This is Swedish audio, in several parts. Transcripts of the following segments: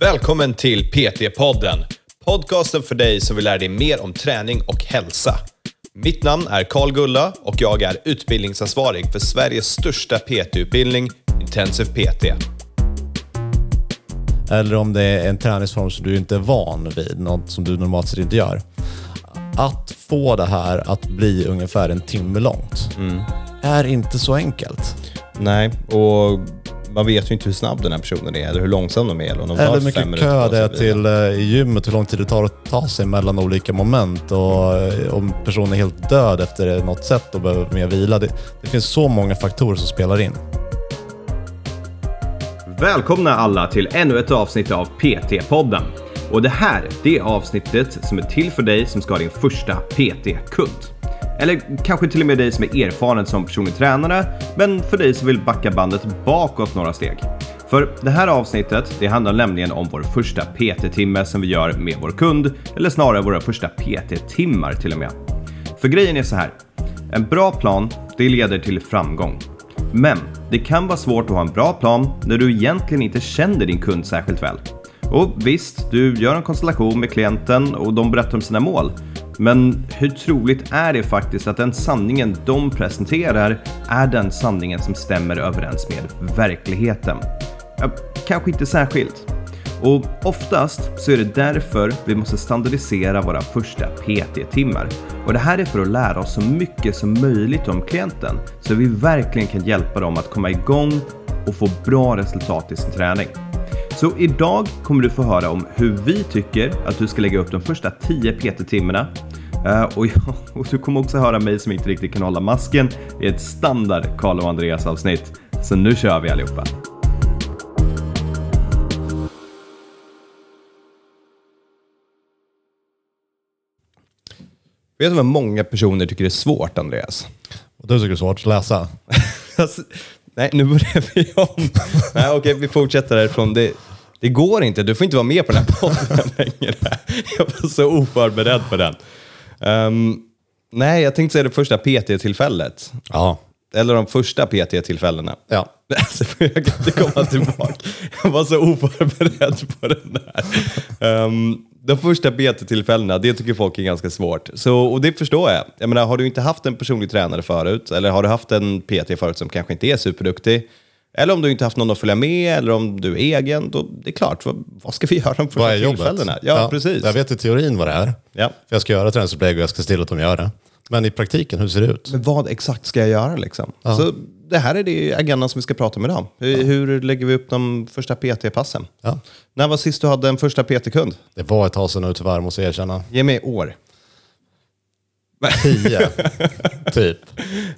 Välkommen till PT-podden. Podcasten för dig som vill lära dig mer om träning och hälsa. Mitt namn är Karl Gulla och jag är utbildningsansvarig för Sveriges största PT-utbildning, Intensive PT. Eller om det är en träningsform som du inte är van vid, något som du normalt sett inte gör. Att få det här att bli ungefär en timme långt är inte så enkelt. Nej, och man vet ju inte hur snabb den här personen är eller hur långsam de är. Eller, om de tar Eller hur mycket kö det är till eh, i gymmet, hur lång tid det tar att ta sig mellan olika moment och eh, om personen är helt död efter något sätt och behöver mer vila. Det, det finns så många faktorer som spelar in. Välkomna alla till ännu ett avsnitt av PT-podden. Och det här, det är avsnittet som är till för dig som ska ha din första PT-kund. Eller kanske till och med dig som är erfaren som personlig tränare, men för dig som vill backa bandet bakåt några steg. För det här avsnittet, det handlar nämligen om vår första PT-timme som vi gör med vår kund, eller snarare våra första PT-timmar till och med. För grejen är så här. En bra plan, det leder till framgång. Men det kan vara svårt att ha en bra plan när du egentligen inte känner din kund särskilt väl. Och visst, du gör en konstellation med klienten och de berättar om sina mål. Men hur troligt är det faktiskt att den sanningen de presenterar är den sanningen som stämmer överens med verkligheten? Ja, kanske inte särskilt. Och oftast så är det därför vi måste standardisera våra första PT-timmar. Och det här är för att lära oss så mycket som möjligt om klienten så vi verkligen kan hjälpa dem att komma igång och få bra resultat i sin träning. Så idag kommer du få höra om hur vi tycker att du ska lägga upp de första 10 PT-timmarna. Eh, och, och du kommer också höra mig som inte riktigt kan hålla masken i ett standard Karl och Andreas avsnitt. Så nu kör vi allihopa! Vet du vad många personer tycker är svårt, Andreas? Och du tycker det är svårt att läsa. Alltså, nej, nu börjar vi om. nej, okej, vi fortsätter härifrån. Det, det går inte. Du får inte vara med på den här podden längre. Jag var så oförberedd på den. Ehm, nej, jag tänkte säga det första PT-tillfället. Ja. Eller de första PT-tillfällena. Ja. Alltså, jag kan inte komma tillbaka. Jag var så oförberedd på den här. Um, de första PT-tillfällena, det tycker folk är ganska svårt. Så, och det förstår jag. Jag menar, har du inte haft en personlig tränare förut, eller har du haft en PT förut som kanske inte är superduktig, eller om du inte haft någon att följa med, eller om du är egen, då det är klart, vad, vad ska vi göra de första Vad är jobbet? tillfällena? Ja, precis. Jag vet i teorin vad det är. Ja. För jag ska göra träningsupplägg och jag ska se till att de gör det. Men i praktiken, hur ser det ut? Men vad exakt ska jag göra liksom? Så det här är det agendan som vi ska prata om idag. Hur, hur lägger vi upp de första PT-passen? Ja. När var sist du hade en första PT-kund? Det var ett tag sedan nu tyvärr, måste jag erkänna. Ge mig år. Tio, typ.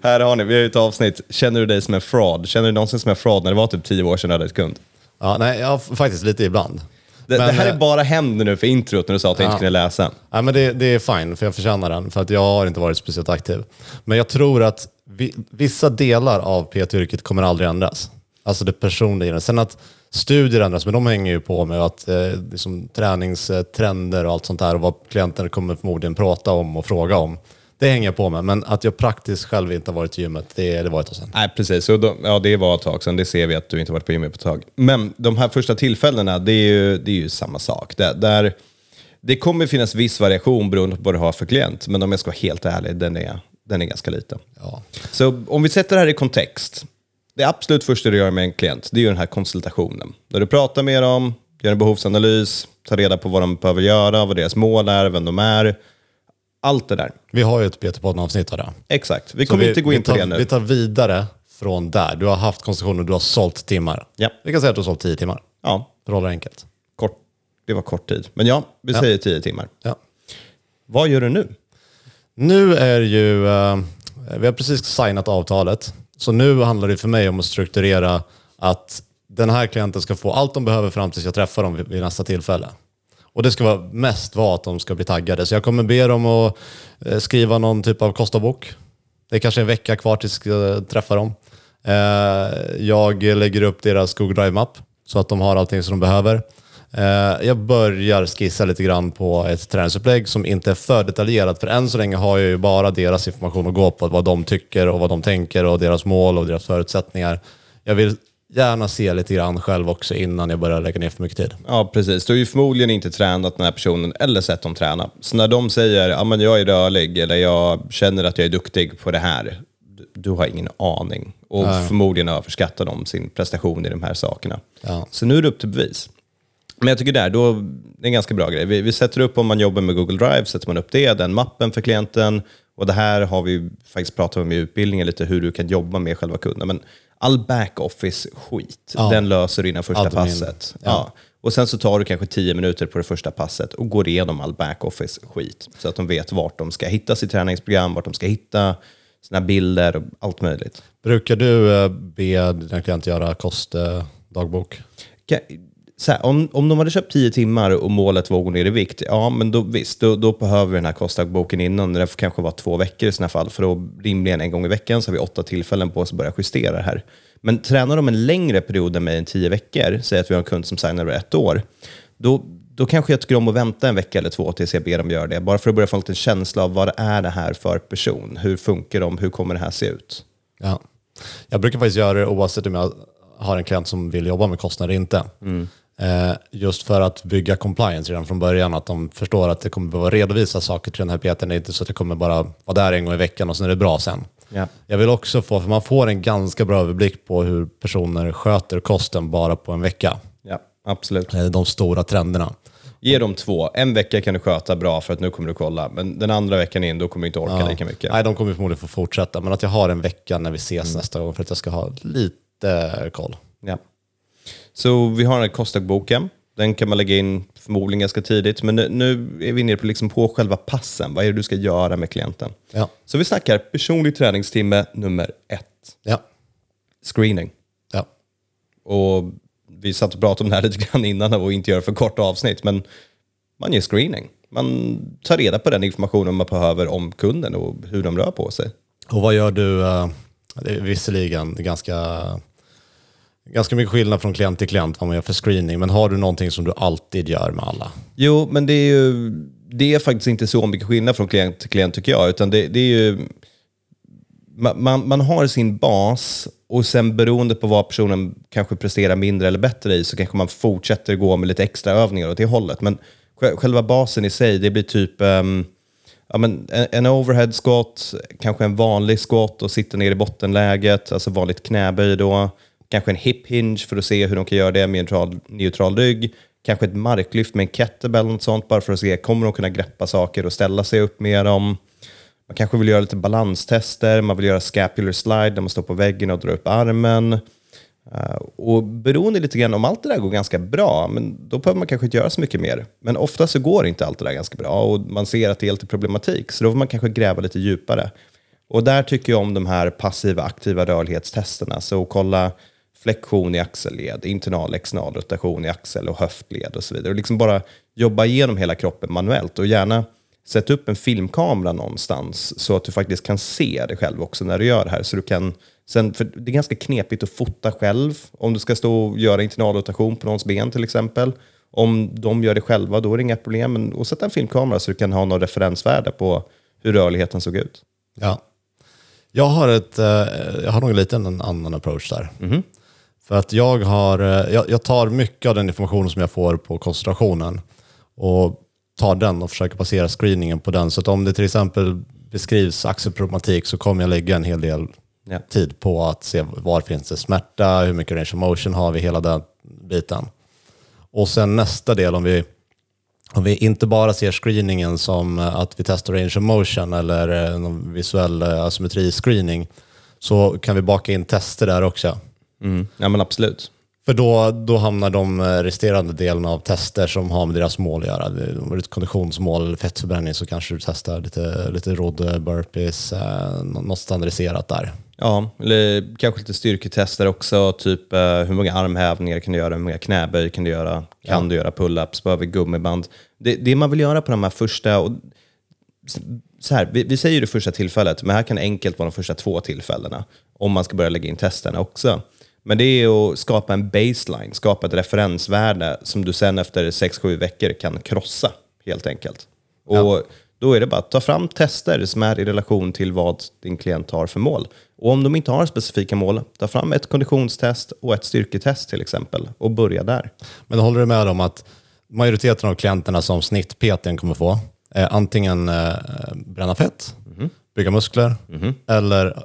Här har ni, vi har ju ett avsnitt. Känner du dig som en fraud? Känner du någonsin som en fraud när det var typ tio år sedan du hade ett kund? Ja, nej, ja, faktiskt lite ibland. Det, Men, det här är eh, bara händer nu för introt när du sa att jag inte Ja. kunde läsa. Ja, men det, det är fine, för jag förtjänar den. För att jag har inte varit speciellt aktiv. Men jag tror att vi, vissa delar av PT-yrket kommer aldrig ändras. Alltså det personliga. Sen att studier ändras, men de hänger ju på med att eh, liksom, träningstrender och allt sånt där och vad klienten kommer förmodligen prata om och fråga om. Det hänger jag på med. Men att jag praktiskt själv inte har varit i gymmet, det, det var ett tag sedan. Nej, precis. Så då, ja, det var ett tag sedan. Det ser vi att du inte varit på gymmet på ett tag. Men de här första tillfällena, det är ju, det är ju samma sak. Där, där, det kommer finnas viss variation beroende på vad du har för klient. Men om jag ska vara helt ärlig, den är, den är ganska liten. Ja. Så om vi sätter det här i kontext. Det absolut första du gör med en klient, det är ju den här konsultationen. Där du pratar med dem, gör en behovsanalys, tar reda på vad de behöver göra, vad deras mål är, vem de är. Allt det där. Vi har ju ett PT-podden-avsnitt av det. Exakt. Vi Så kommer vi, inte gå in på det nu. Vi tar vidare från där. Du har haft konstruktioner, du har sålt timmar. Ja. Vi kan säga att du har sålt tio timmar. Ja, det enkelt. kort. Det var kort tid. Men ja, vi Ja. säger tio timmar. Ja. Vad gör du nu? Nu är ju, eh, vi har precis signat avtalet. Så nu handlar det för mig om att strukturera att den här klienten ska få allt de behöver fram tills jag träffar dem vid, nästa tillfälle. Och det ska vara mest vara att de ska bli taggade. Så jag kommer be dem att eh, skriva någon typ av kostabok. Det är kanske en vecka kvar tills jag träffar dem. Eh, jag lägger upp deras Google Drive-mapp så att de har allting som de behöver. Eh, jag börjar skissa lite grann på ett träningsupplägg som inte är för detaljerat. För än så länge har jag ju bara deras information att gå på. Vad de tycker och vad de tänker och deras mål och deras förutsättningar. Jag vill gärna se lite grann själv också innan jag börjar lägga ner för mycket tid. Ja, precis. Du har ju förmodligen inte tränat den här personen eller sett dem träna. Så när de säger att ja, jag är rörlig eller jag känner att jag är duktig på det här, du, har ingen aning. Och förmodligen överskattar de sin prestation i de här sakerna. Ja. Så nu är det upp till bevis. Men jag tycker där, då, det är en ganska bra grej. Vi, vi sätter upp, om man jobbar med Google Drive, sätter man upp det, den mappen för klienten. Och det här har vi faktiskt pratat om i utbildningen, lite hur du kan jobba med själva kunden. Men all backoffice-skit, Ja. den löser du innan första Admin. passet. Ja. Och sen så tar du kanske tio minuter på det första passet och går igenom all backoffice-skit. Så att de vet vart de ska hitta sitt träningsprogram, vart de ska hitta sina bilder och allt möjligt. Brukar du eh, be dina klienter göra kostdagbok? Här, om, om de hade köpt 10 timmar och målet var att gå ner i vikt, ja men då, visst, då, då behöver vi den här kostdagboken innan. Det får kanske vara två veckor i sådana fall, för då rimligen en gång i veckan så har vi åtta tillfällen på oss att börja justera det här. Men tränar de en längre period än mig än 10 veckor, säg att vi har en kund som signar över ett år, då, då kanske jag tycker om att vänta en vecka eller två tills jag ber dem göra det, bara för att börja få en liten känsla av vad är det här för person? Hur funkar de? Hur kommer det här se ut? Ja. Jag brukar faktiskt göra det oavsett om jag har en klient som vill jobba med kostnader eller inte. Eh, just för att bygga compliance redan från början, att de förstår att det kommer behöva redovisa saker till den här PTn. Det är inte så att det kommer bara vara där en gång i veckan och sen är det bra sen. Ja. Jag vill också få, för man får en ganska bra överblick på hur personer sköter kosten bara på en vecka. Ja, absolut. Eh, De stora trenderna. Ge dem två. En vecka kan du sköta bra för att nu kommer du kolla. Men den andra veckan in, då kommer du inte orka lika mycket. Nej, de kommer förmodligen få fortsätta, men att jag har en vecka när vi ses nästa gång för att jag ska ha lite koll. Ja. Så vi har den här kostdagboken. Den kan man lägga in förmodligen ganska tidigt. Men nu, nu är vi inne på, liksom på själva passen. Vad är det du ska göra med klienten? Ja. Så vi snackar personlig träningstimme nummer ett. Ja. Screening. Ja. Och vi satt och pratade om det här lite grann innan och inte göra för korta avsnitt. Men man gör screening. Man tar reda på den informationen man behöver om kunden och hur de rör på sig. Och vad gör du? eh, Det är visserligen ganska, ganska mycket skillnad från klient till klient vad man gör för screening, men har du någonting som du alltid gör med alla? Jo, men det är ju det är faktiskt inte så mycket skillnad från klient till klient tycker jag. Utan det, det är ju, man, man, har sin bas och sen beroende på vad personen kanske presterar mindre eller bättre i så kanske man fortsätter gå med lite extra övningar åt det hållet. Men själva basen i sig, det blir typ um, ja, men en, en overhead squat, kanske en vanlig squat och sitta ner i bottenläget, alltså vanligt knäböj då. Kanske en hip hinge för att se hur de kan göra det med neutral, neutral rygg. Kanske ett marklyft med en kettlebell eller något sånt, bara för att se, kommer de kunna greppa saker och ställa sig upp med dem? Man kanske vill göra lite balanstester, man vill göra scapular slide där man står på väggen och drar upp armen. Eh, och beroende lite grann om allt det där går ganska bra, men då behöver man kanske inte göra så mycket mer. Men ofta så går inte allt det där ganska bra och man ser att det är lite problematik, så då får man kanske gräva lite djupare. Och där tycker jag om de här passiva aktiva rörlighetstesterna, så kolla flexion i axelled, internal external rotation i axel och höftled och så vidare. Och liksom bara jobba igenom hela kroppen manuellt och gärna sätta upp en filmkamera någonstans så att du faktiskt kan se det själv också när du gör det här. Så du kan, sen, för det är ganska knepigt att fota själv om du ska stå och göra internal rotation på någons ben till exempel. Om de gör det själva, då är det inga problem. Men att sätta en filmkamera så du kan ha något referensvärde på hur rörligheten såg ut. Ja. Jag har, ett, eh, jag har nog lite en annan approach där. För att jag, har, eh, jag, jag tar mycket av den informationen som jag får på koncentrationen och tar den och försöker basera screeningen på den. Så att om det till exempel beskrivs axelproblematik så kommer jag lägga en hel del Ja. tid på att se var finns det smärta, hur mycket range of motion har vi, hela den biten. Och sen nästa del, om vi, om vi inte bara ser screeningen som att vi testar range of motion eller eh, någon visuell eh, asymmetri-screening, så kan vi baka in tester där också. Mm. Ja men absolut. För då, då hamnar de eh, resterande delarna av tester som har med deras mål att göra. Om det är ett konditionsmål eller fettförbränning så kanske du testar lite, lite rodd, eh, burpees, eh, nå- något standardiserat där. Ja, eller kanske lite styrketester också. Typ eh, hur många armhävningar kan du göra, hur många knäböj kan du göra, kan du göra pull-ups, behöver gummiband. Det, det man vill göra på de här första, och, så här, vi, vi säger det första tillfället, men här kan enkelt vara de första två tillfällena, om man ska börja lägga in testerna också. Men det är att skapa en baseline, skapa ett referensvärde som du sen efter 6-7 veckor kan krossa, helt enkelt. Och då är det bara att ta fram tester som är i relation till vad din klient har för mål. Och om de inte har specifika mål, ta fram ett konditionstest och ett styrketest till exempel och börja där. Men håller du med om att majoriteten av klienterna som snitt PT kommer få är antingen eh, bränna fett, bygga muskler eller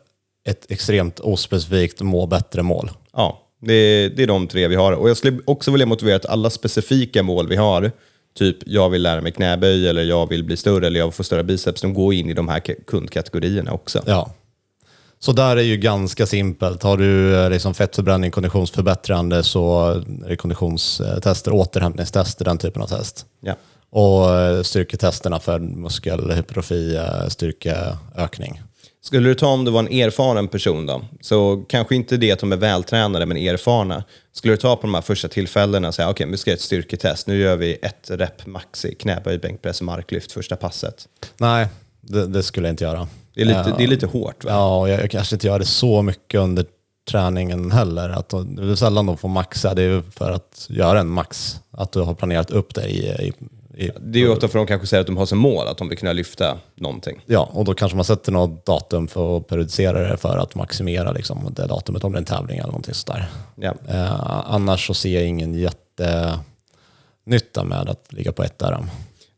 ett extremt ospecifikt må bättre-mål. Ja, det, det är de tre vi har. Och jag skulle också vilja motivera att alla specifika mål vi har, typ jag vill lära mig knäböj eller jag vill bli större eller jag vill få större biceps, de går in i de här ka- kundkategorierna också. Ja. Så där är ju ganska simpelt. Har du eh, liksom fettförbränning, konditionsförbättrande så är det konditionstester, återhämtningstester, den typen av test. Ja. Och eh, styrketesterna för muskelhypertrofi, eh, styrkeökning. Skulle du ta om du var en erfaren person då, så kanske inte det att de är vältränade men erfarna. Skulle du ta på de här första tillfällena och säga okej, vi ska göra ett styrketest, nu gör vi ett rep max i knäböj, bänkpress och marklyft första passet. Nej, det, det skulle jag inte göra. Det är lite, det är lite hårt va? Ja, jag, jag kanske inte gör det så mycket under träningen heller. Att de, det är sällan de får maxa, det är för att göra en max. Att du har planerat upp det i, i Det är ju ofta för de kanske säger att de har som mål att de vill kunna lyfta någonting. Ja, och då kanske man sätter något datum för att periodisera det för att maximera liksom, det datumet om det är en tävling eller någonting sådär. Ja. Eh, annars så ser jag ingen jättenytta med att ligga på ett RM.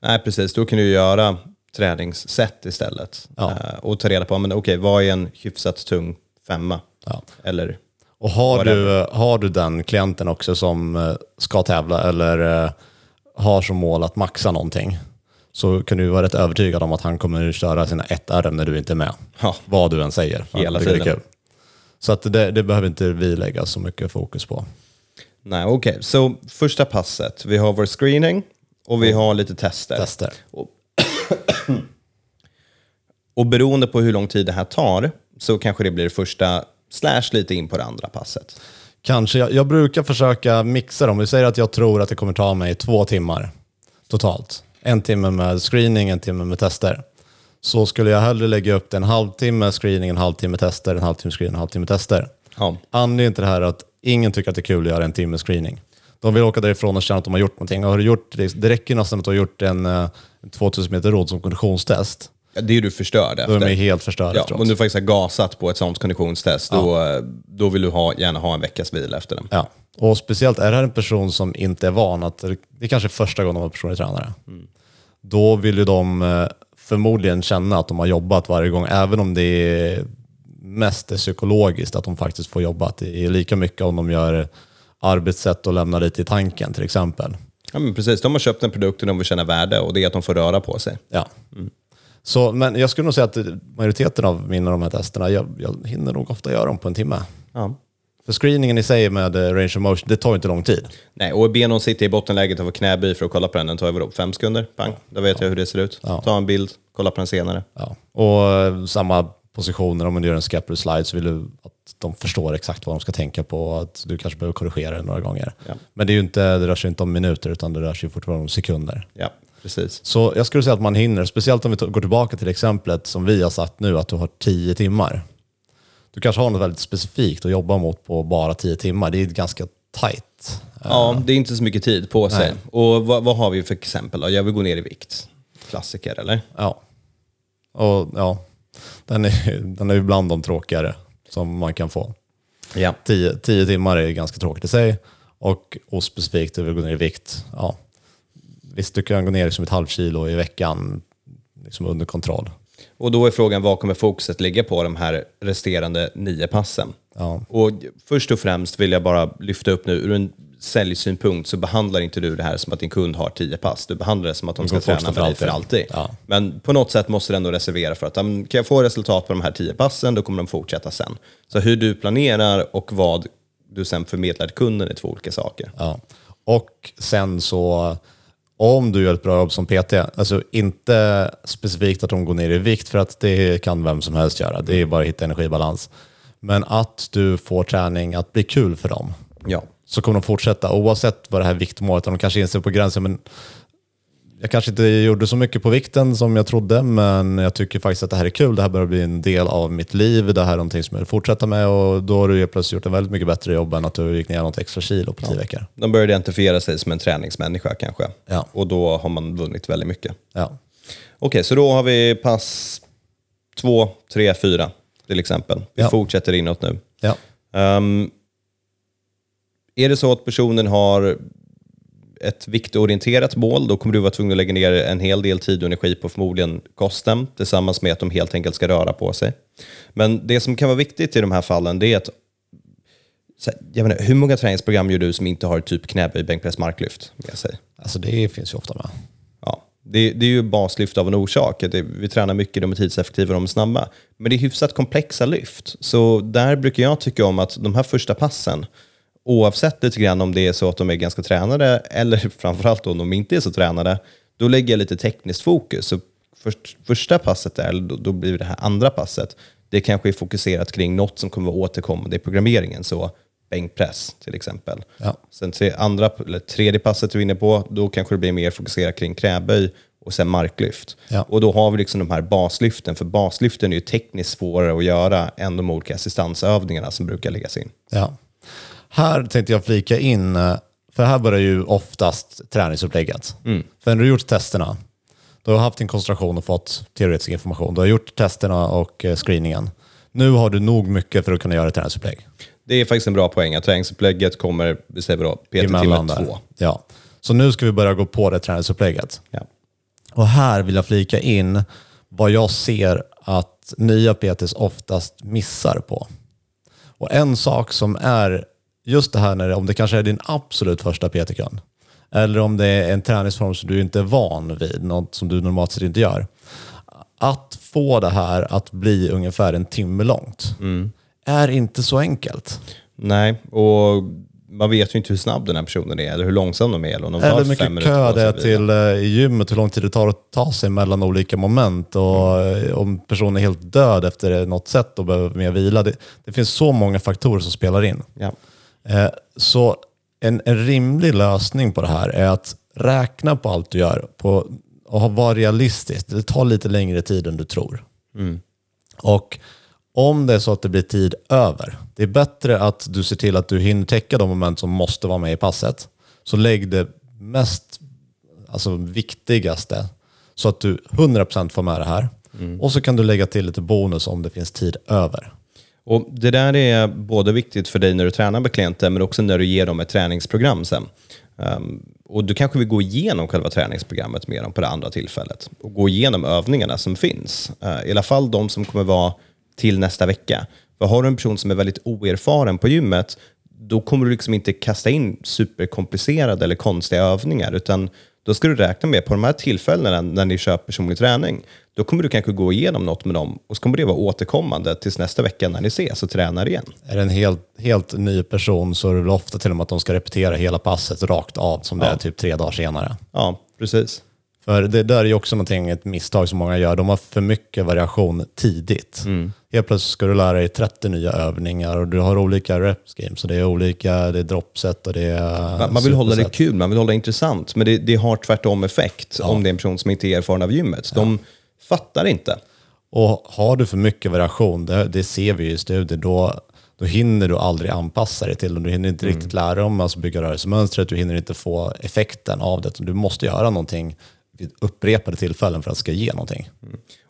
Nej, precis. Då kan du göra träningssätt istället. Ja. Eh, och ta reda på, men okej, vad är en hyfsat tung femma? Ja. Eller, Och har du, har du den klienten också som eh, ska tävla eller eh, har som mål att maxa någonting så kan du vara rätt övertygad om att han kommer köra sina ett RM när du inte är med. Ja. Vad du än säger. Hela det tiden. kul. Så att det, det behöver inte vi lägga så mycket fokus på. nej, okej. Så första passet, vi har vår screening och vi har lite tester. Tester. Och beroende på hur lång tid det här tar så kanske det blir det första slash lite in på det andra passet. Kanske. Jag, jag brukar försöka mixa dem. Vi säger att jag tror att det kommer ta mig två timmar totalt. En timme med screening, en timme med tester. Så skulle jag hellre lägga upp det en halvtimme screening, en halvtimme tester, en halvtimme screening, en halvtimme tester. Ja. Anledningen till det här är att ingen tycker att det är kul att göra en timme screening. De vill åka därifrån och känna att de har gjort någonting. Och har du gjort, det, räcker nästan att du har gjort en, eh, en 2000 meter rodd som konditionstest. Ja, Det är du förstörd är efter. de helt förstörda Ja, efteråt. om du faktiskt har gasat på ett sånt konditionstest, då, då vill du ha, gärna ha en veckas vila efter den. Ja, och speciellt är det här en person som inte är van att, det är kanske första gången de har personlig tränare. Då vill ju de eh, förmodligen känna att de har jobbat varje gång, även om det är mest är psykologiskt, att de faktiskt får jobba. Det är lika mycket om de gör arbetssätt och lämnar lite i tanken till exempel. Ja, men precis. De har köpt en produkt och de vill känna värde och det är att de får röra på sig. Ja. Så, men jag skulle nog säga att majoriteten av mina de här testerna, jag, jag hinner nog ofta göra dem på en timme. Ja. För screeningen i sig med eh, range of motion, det tar inte lång tid. Nej, och be någon sitta i bottenläget och få knäböj för att kolla på den. Den tar ju vadå, fem sekunder? Pang, då vet jag hur det ser ut. Ta en bild, kolla på den senare. Ja. Och eh, samma positioner, om man gör en scapular slide så vill du att de förstår exakt vad de ska tänka på och att du kanske behöver korrigera det några gånger. Ja. Men det, är ju inte, det rör sig inte om minuter utan det rör sig fortfarande om sekunder. Ja, precis. Så jag skulle säga att man hinner, speciellt om vi går tillbaka till exemplet som vi har sagt nu, att du har tio timmar. Du kanske har något väldigt specifikt att jobba mot på bara tio timmar. Det är ganska tight. Ja, det är inte så mycket tid på sig. Nej. Och vad, vad har vi för exempel då? Jag vill gå ner i vikt. Klassiker, eller? Ja. Och ja, den är, den är bland de tråkigare som man kan få. Ja. Tio, tio timmar är ganska tråkigt i sig. Och ospecifikt, du vill gå ner i vikt. Ja. Visst, du kan gå ner liksom ett halvt kilo i veckan liksom under kontroll. Och då är frågan, vad kommer fokuset ligga på de här resterande nio passen? Ja. Och först och främst vill jag bara lyfta upp nu, ur en säljsynpunkt så behandlar inte du det här som att din kund har tio pass. Du behandlar det som att de ska träna med dig för alltid. Ja. Men på något sätt måste du ändå reservera för att kan jag få resultat på de här tio passen, då kommer de fortsätta sen. Så hur du planerar och vad du sen förmedlar till kunden är två olika saker. Ja. Och sen så, om du gör ett bra jobb som PT, alltså inte specifikt att de går ner i vikt, för att det kan vem som helst göra. Det är bara att hitta energibalans. Men att du får träning att bli kul för dem. Ja. så kommer de fortsätta oavsett vad det här viktmålet, de kanske inser på gränsen, men jag kanske inte gjorde så mycket på vikten som jag trodde, men jag tycker faktiskt att det här är kul. Det här börjar bli en del av mitt liv. Det här är någonting som jag vill fortsätta med och då har du plötsligt gjort en väldigt mycket bättre jobb än att du gick ner något extra kilo på tio veckor. De börjar identifiera sig som en träningsmänniska kanske. Ja. Och då har man vunnit väldigt mycket. Ja. Okej, så då har vi pass två, tre, fyra. Till exempel. Vi Ja. fortsätter inåt nu. Ja. Ehm, är det så att personen har ett viktorienterat mål, då kommer du vara tvungen att lägga ner en hel del tid och energi på förmodligen kosten, tillsammans med att de helt enkelt ska röra på sig. Men det som kan vara viktigt i de här fallen, det är att jag menar, hur många träningsprogram gör du som inte har typ knäböj, bänkpress, marklyft med sig? Alltså det finns ju ofta med. Ja, det, det är ju baslyft av en orsak. Det, vi tränar mycket, de är tidseffektiva, de är snabba. Men det är hyfsat komplexa lyft. Så där brukar jag tycka om att de här första passen, oavsett lite grann om det är så att de är ganska tränade eller framförallt om de inte är så tränade, då lägger jag lite tekniskt fokus. Så först, första passet där, då, då blir det här andra passet, det kanske är fokuserat kring något som kommer vara återkommande i programmeringen. Så bänkpress till exempel. Ja. Sen till andra, eller tredje passet du är inne på, då kanske det blir mer fokuserat kring knäböj och sen marklyft. Ja. Och då har vi liksom de här baslyften, för baslyften är ju tekniskt svårare att göra än de olika assistansövningarna som brukar läggas in. Ja. Här tänkte jag flika in, eh, för här börjar ju oftast träningsupplägget. För när du har gjort testerna, du har haft din koncentration och fått teoretisk information. Du har gjort testerna och eh, screeningen. Nu har du nog mycket för att kunna göra ett träningsupplägg. Det är faktiskt en bra poäng att träningsupplägget kommer, vi säger då, PT timme Emellan där. två. Ja. Så nu ska vi börja gå på det träningsupplägget. Ja. Och här vill jag flika in vad jag ser att nya PTs oftast missar på. Och en sak som är just det här när om det kanske är din absolut första PT-kund eller om det är en träningsform som du inte är van vid, något som du normalt sett inte gör. Att få det här att bli ungefär en timme långt är inte så enkelt. Nej, och man vet ju inte hur snabb den här personen är, eller hur långsam de är. Eller om de Eller hur mycket kö det är till eh, i gymmet, hur lång tid det tar att ta sig mellan olika moment och eh, om personen är helt död efter något sätt och behöver mer vila. Det, det finns så många faktorer som spelar in. Ja. Eh, Så en, en rimlig lösning på det här är att räkna på allt du gör på, och vara realistisk. Det tar lite längre tid än du tror. Och om det är så att det blir tid över, det är bättre att du ser till att du hinner täcka de moment som måste vara med i passet. Så lägg det mest alltså viktigaste så att du 100% får med det här. Och så kan du lägga till lite bonus om det finns tid över. Och Det där är både viktigt för dig när du tränar med klienter, men också när du ger dem ett träningsprogram sen. Um, och Du kanske vill gå igenom själva träningsprogrammet med dem på det andra tillfället och gå igenom övningarna som finns. Uh, I alla fall de som kommer vara till nästa vecka. För har du en person som är väldigt oerfaren på gymmet, då kommer du liksom inte kasta in superkomplicerade eller konstiga övningar, utan då ska du räkna med på de här tillfällena när ni kör personlig träning, då kommer du kanske gå igenom något med dem och så kommer det vara återkommande tills nästa vecka när ni ses och tränar igen. Är det en helt, helt ny person så är det väl ofta till och med att de ska repetera hela passet rakt av som det är typ tre dagar senare. Ja, precis. För det där är ju också någonting, ett misstag som många gör. De har för mycket variation tidigt. Helt plötsligt ska du lära dig 30 nya övningar och du har olika reps games. Det är olika, det är droppset och det är Man, man vill hålla det kul, man vill hålla det intressant, men det, det har tvärtom effekt om det är en person som inte är erfaren av gymmet. De fattar inte. Och har du för mycket variation, det, det ser vi ju i studier, då, då hinner du aldrig anpassa dig till det. Du hinner inte riktigt lära dig om alltså bygga rörelsemönstret, du hinner inte få effekten av det. Du måste göra någonting vid upprepade tillfällen för att det ska ge någonting.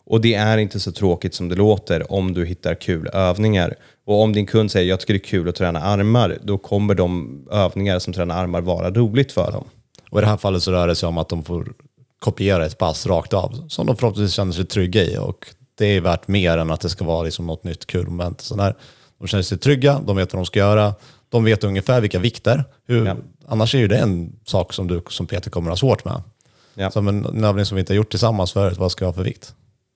Och det är inte så tråkigt som det låter om du hittar kul övningar. Och om din kund säger jag tycker det är kul att träna armar, då kommer de övningar som tränar armar vara roligt för dem. Och i det här fallet så rör det sig om att de får kopiera ett pass rakt av, som de förhoppningsvis känner sig trygga i. Och det är värt mer än att det ska vara liksom något nytt kul moment. Så när de känner sig trygga, de vet vad de ska göra, de vet ungefär vilka vikter. Hur, Ja. Annars är ju det en sak som du som Peter kommer att ha svårt med. Ja. Som en, övning som vi inte har gjort tillsammans förut, vad ska jag ha för vikt?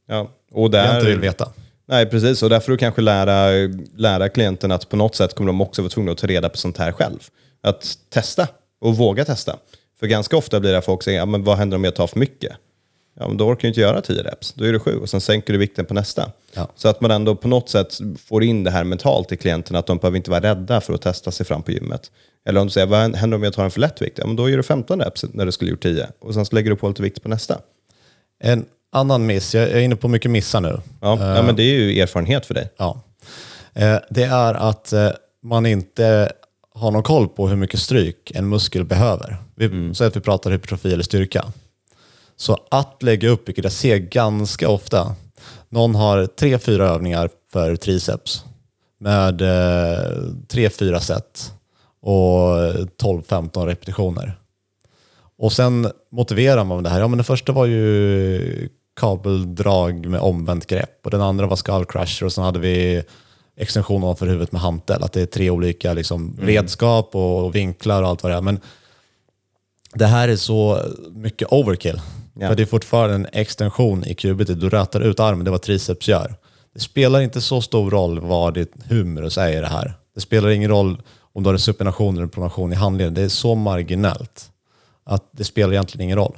Ja. Och Jag inte vill där, veta. nej, precis. Och där får du kanske lära, lära klienten att på något sätt kommer de också vara tvungna att ta reda på sånt här själv. Att testa och våga testa. För ganska ofta blir det att folk säger, ja, men vad händer om jag tar för mycket? Ja, men då orkar du inte göra 10 reps. Då är det 7 och sen sänker du vikten på nästa. Ja. Så att man ändå på något sätt får in det här mentalt i klienten att de behöver inte vara rädda för att testa sig fram på gymmet. Eller om du säger, vad händer om jag tar en för lätt vikt? Ja, men då gör du 15 reps när du skulle gjort 10 och sen så lägger du på lite vikt på nästa. En annan miss, jag är inne på mycket missar nu. Ja, ja men det är ju erfarenhet för dig. Ja. Eh, Det är att eh, man inte har någon koll på hur mycket stryk en muskel behöver. Vi, Säg att vi pratar hypertrofi eller styrka. Så att lägga upp, vilket jag ser ganska ofta, någon har tre, fyra övningar för triceps med eh, 3-4 set och 12-15 repetitioner. Och sen motiverar man det här. Ja, men den första var ju kabeldrag med omvänt grepp och den andra var skull crusher och sen hade vi extension ovanför huvudet med hantel. Att det är tre olika liksom, redskap och, och vinklar och allt vad det är. Men det här är så mycket overkill. Ja. För det är fortfarande en extension i kubitet. Du rätar ut armen, det är vad triceps gör. Det spelar inte så stor roll vad ditt humerus är i det här. Det spelar ingen roll om du har en supination eller en pronation i handleden. Det är så marginellt att det spelar egentligen ingen roll.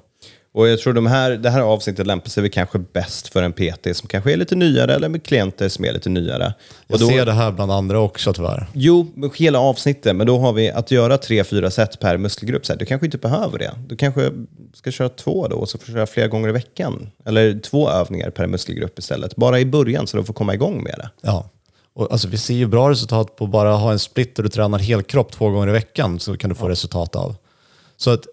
Och jag tror de här, det här avsnittet lämpar sig väl kanske bäst för en PT som kanske är lite nyare eller med klienter som är lite nyare. Jag då, ser det här bland andra också tyvärr. Jo, hela avsnittet, men då har vi att göra tre, fyra set per muskelgrupp. Så här, du kanske inte behöver det. Du kanske ska köra två då, och så får du köra flera gånger i veckan. Eller två övningar per muskelgrupp istället. Bara i början så du får komma igång med det. Ja. Och alltså, vi ser ju bra resultat på bara ha en split där du tränar helkropp två gånger i veckan så kan du få resultat av. Så att,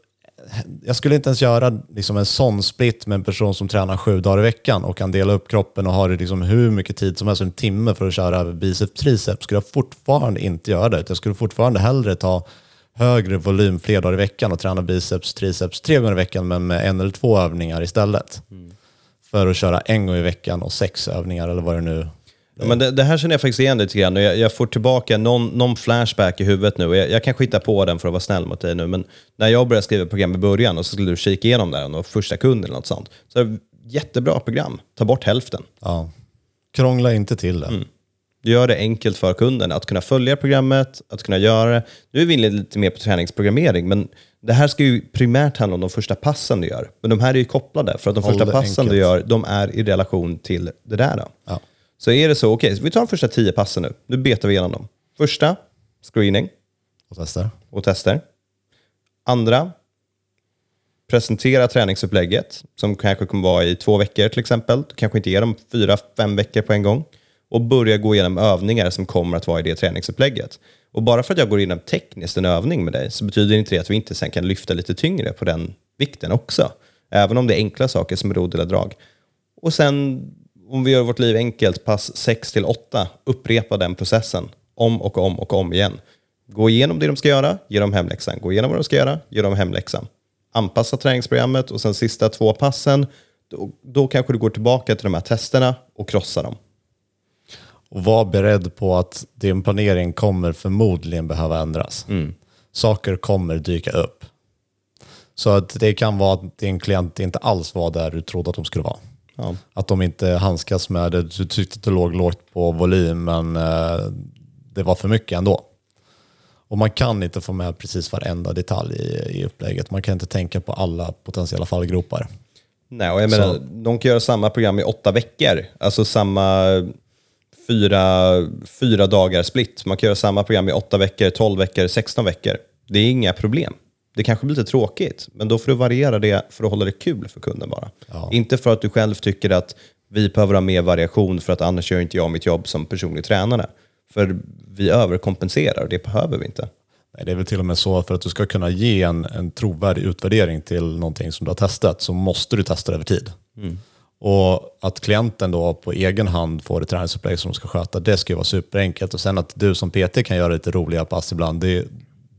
jag skulle inte ens göra liksom en sån split med en person som tränar sju dagar i veckan och kan dela upp kroppen och har liksom hur mycket tid som helst, en timme för att köra biceps triceps. Skulle jag fortfarande inte göra det. Jag skulle fortfarande hellre ta högre volym fler dagar i veckan och träna biceps triceps tre gånger i veckan men med en eller två övningar istället. För att köra en gång i veckan och sex övningar eller vad det nu Ja, men det, det här känner jag faktiskt igen lite grann. och Jag, jag får tillbaka någon, någon flashback i huvudet nu. Jag, jag kan skita på den för att vara snäll mot dig nu, men när jag började skriva program i början och så skulle du kika igenom här, och första kund eller något sånt. Så jättebra program. Ta bort hälften. Ja. Krångla inte till det. Gör det enkelt för kunden att kunna följa programmet, att kunna göra det. Nu är vi inne lite mer på träningsprogrammering, men det här ska ju primärt handla om de första passen du gör. Men de här är ju kopplade, för att de Håll första passen enkelt. du gör, de är i relation till det där. Då. Ja. Så är det så, okej, så vi tar de första tio passen nu. Nu betar vi igenom dem. Första, screening Och testar. och tester. Andra, presentera träningsupplägget som kanske kommer vara i två veckor till exempel. Du kanske inte ger dem fyra, fem veckor på en gång. Och börja gå igenom övningar som kommer att vara i det träningsupplägget. Och bara för att jag går igenom tekniskt en övning med dig så betyder inte det att vi inte sen kan lyfta lite tyngre på den vikten också. Även om det är enkla saker som rodd eller drag. Och sen om vi gör vårt liv enkelt, pass 6 till 8, upprepa den processen om och om och om igen. Gå igenom det de ska göra, ge dem hemläxan. Gå igenom vad de ska göra, ge dem hemläxan. Anpassa träningsprogrammet och sen sista två passen, då, då kanske du går tillbaka till de här testerna och krossar dem. Och var beredd på att din planering kommer förmodligen behöva ändras. Saker kommer dyka upp. Så att det kan vara att din klient inte alls var där du trodde att de skulle vara. Ja. Att de inte handskas med det. Du tyckte att det låg lågt på volym men eh, det var för mycket ändå. Och man kan inte få med precis varenda detalj i, i upplägget. Man kan inte tänka på alla potentiella fallgropar. Nej, och jag menar, de kan göra samma program i åtta veckor. Alltså samma fyra, fyra dagar split. Man kan göra samma program i åtta veckor, 12 veckor, 16 veckor. Det är inga problem. Det kanske blir lite tråkigt, men då får du variera det för att hålla det kul för kunden bara. Ja. Inte för att du själv tycker att vi behöver ha mer variation för att annars gör inte jag mitt jobb som personlig tränare. För vi överkompenserar och det behöver vi inte. Nej, det är väl till och med så att för att du ska kunna ge en, en trovärdig utvärdering till någonting som du har testat så måste du testa det över tid. Och att klienten då på egen hand får ett träningsupplägg som de ska sköta, det ska ju vara superenkelt. Och sen att du som PT kan göra lite roliga pass ibland, det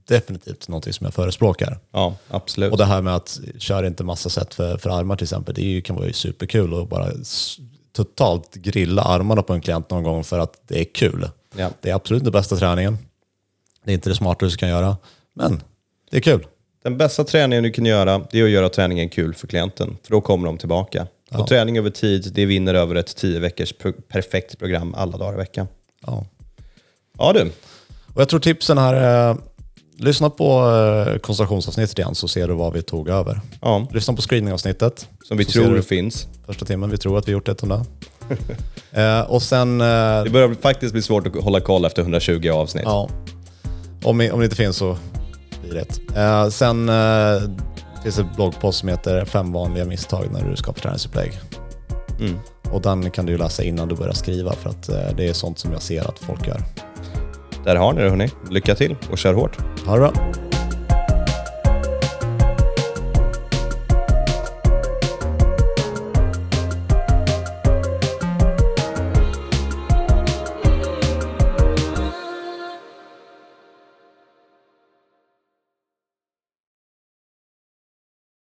definitivt någonting som jag förespråkar. Ja, absolut. Och det här med att köra inte massa sätt för, för armar till exempel, det ju, kan vara ju superkul att bara totalt grilla armarna på en klient någon gång för att det är kul. Ja. Det är absolut inte bästa träningen. Det är inte det smartaste du kan göra, men det är kul. Den bästa träningen du kan göra, det är att göra träningen kul för klienten. För då kommer de tillbaka. Och träning över tid, det vinner över ett tio veckors perfekt program alla dagar i veckan. Ja. Ja du, Och jag tror tipsen här är, lyssna på eh, koncentrationsavsnittet igen så ser du vad vi tog över. ja, Lyssna på screeningavsnittet. som vi så ser tror du finns. Första timmen, vi tror att vi gjort ett om det. eh, och sen, eh, Det börjar faktiskt bli svårt att hålla koll efter 120 avsnitt. ja, om, om det inte finns så blir det ett. Eh, sen eh, finns det ett bloggpost som heter Fem vanliga misstag när du skapar träningsupplägg. Mm. Och den kan du ju läsa innan du börjar skriva för att eh, det är sånt som jag ser att folk gör. Där har ni det hörni. Lycka till och kör hårt. Ha det bra!